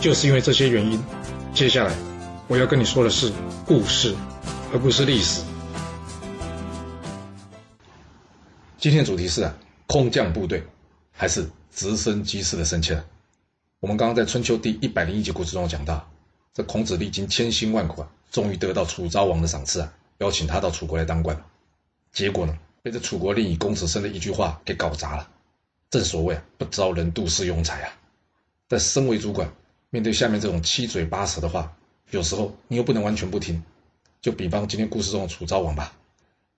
就是因为这些原因，接下来我要跟你说的是故事，而不是历史。今天的主题是啊，空降部队还是直升机式的升迁？我们刚刚在春秋第一百零一集故事中讲到，这孔子历经千辛万苦啊，终于得到楚昭王的赏赐啊，邀请他到楚国来当官。结果呢，被这楚国令尹公子申的一句话给搞砸了。正所谓啊，不招人妒是庸才啊。但身为主管，面对下面这种七嘴八舌的话，有时候你又不能完全不听。就比方今天故事中的楚昭王吧，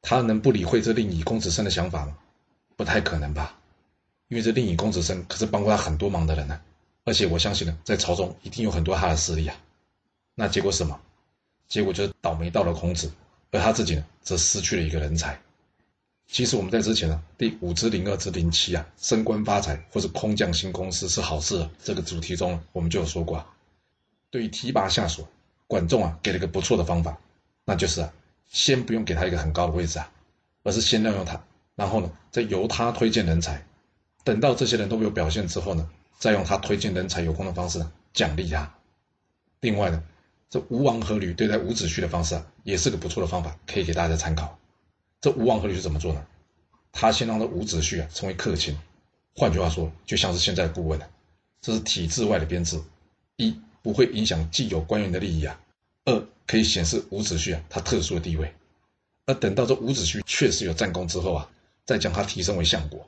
他能不理会这令尹公子生的想法吗？不太可能吧，因为这令尹公子生可是帮过他很多忙的人呢，而且我相信呢，在朝中一定有很多他的势力啊。那结果什么？结果就是倒霉到了孔子，而他自己呢，则失去了一个人才。其实我们在之前呢，第五之零二之零七啊，升官发财或是空降新公司是好事这个主题中，我们就有说过，啊对于提拔下属，管仲啊给了个不错的方法，那就是啊，先不用给他一个很高的位置啊，而是先任用他，然后呢，再由他推荐人才，等到这些人都没有表现之后呢，再用他推荐人才有功的方式呢奖励他。另外呢，这吴王阖闾对待伍子胥的方式啊，也是个不错的方法，可以给大家参考。这吴王阖闾是怎么做呢？他先让这伍子胥啊成为客卿，换句话说，就像是现在的顾问了。这是体制外的编制，一不会影响既有官员的利益啊；二可以显示伍子胥啊他特殊的地位。而等到这伍子胥确实有战功之后啊，再将他提升为相国，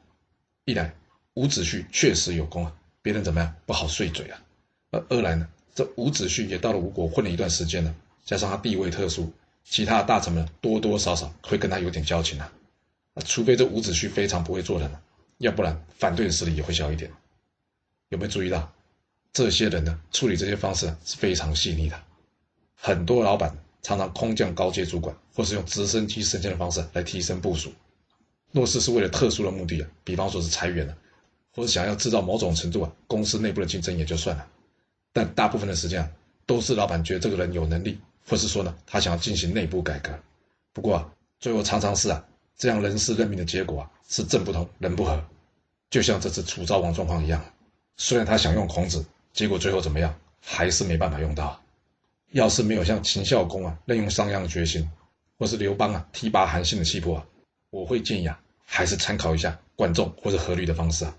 一来伍子胥确实有功啊，别人怎么样不好碎嘴啊；而二来呢，这伍子胥也到了吴国混了一段时间了，加上他地位特殊。其他大臣们多多少少会跟他有点交情啊，除非这伍子胥非常不会做人，要不然反对的势力也会小一点。有没有注意到，这些人呢处理这些方式是非常细腻的。很多老板常常空降高阶主管，或是用直升机升迁的方式来提升部署。若是是为了特殊的目的啊，比方说是裁员了，或者想要制造某种程度啊公司内部的竞争也就算了，但大部分的时间啊，都是老板觉得这个人有能力。或是说呢，他想要进行内部改革，不过啊，最后常常是啊，这样人事任命的结果啊，是政不同，人不和，就像这次楚昭王状况一样。虽然他想用孔子，结果最后怎么样，还是没办法用到。要是没有像秦孝公啊任用商鞅的决心，或是刘邦啊提拔韩信的气魄啊，我会建议啊，还是参考一下管仲或者阖闾的方式啊，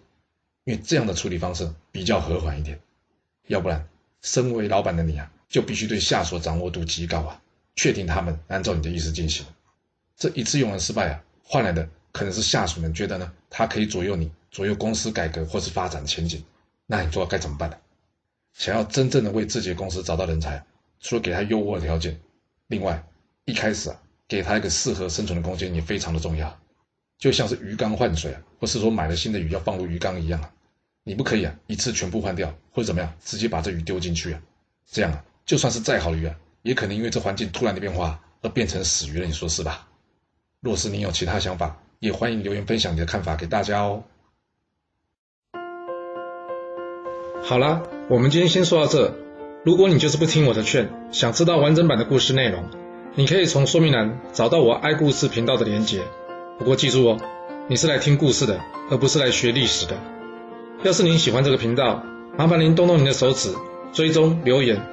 因为这样的处理方式比较和缓一点。要不然，身为老板的你啊。就必须对下属掌握度极高啊，确定他们按照你的意思进行。这一次用人失败啊，换来的可能是下属们觉得呢，他可以左右你，左右公司改革或是发展前景。那你做该怎么办呢？想要真正的为自己的公司找到人才，除了给他优渥的条件，另外一开始啊，给他一个适合生存的空间也非常的重要。就像是鱼缸换水啊，或是说买了新的鱼要放入鱼缸一样啊，你不可以啊一次全部换掉，或者怎么样，直接把这鱼丢进去啊，这样啊。就算是再好的鱼啊，也可能因为这环境突然的变化而变成死鱼了，你说是吧？若是你有其他想法，也欢迎留言分享你的看法给大家哦。好啦，我们今天先说到这。如果你就是不听我的劝，想知道完整版的故事内容，你可以从说明栏找到我爱故事频道的连结。不过记住哦，你是来听故事的，而不是来学历史的。要是您喜欢这个频道，麻烦您动动您的手指，追踪留言。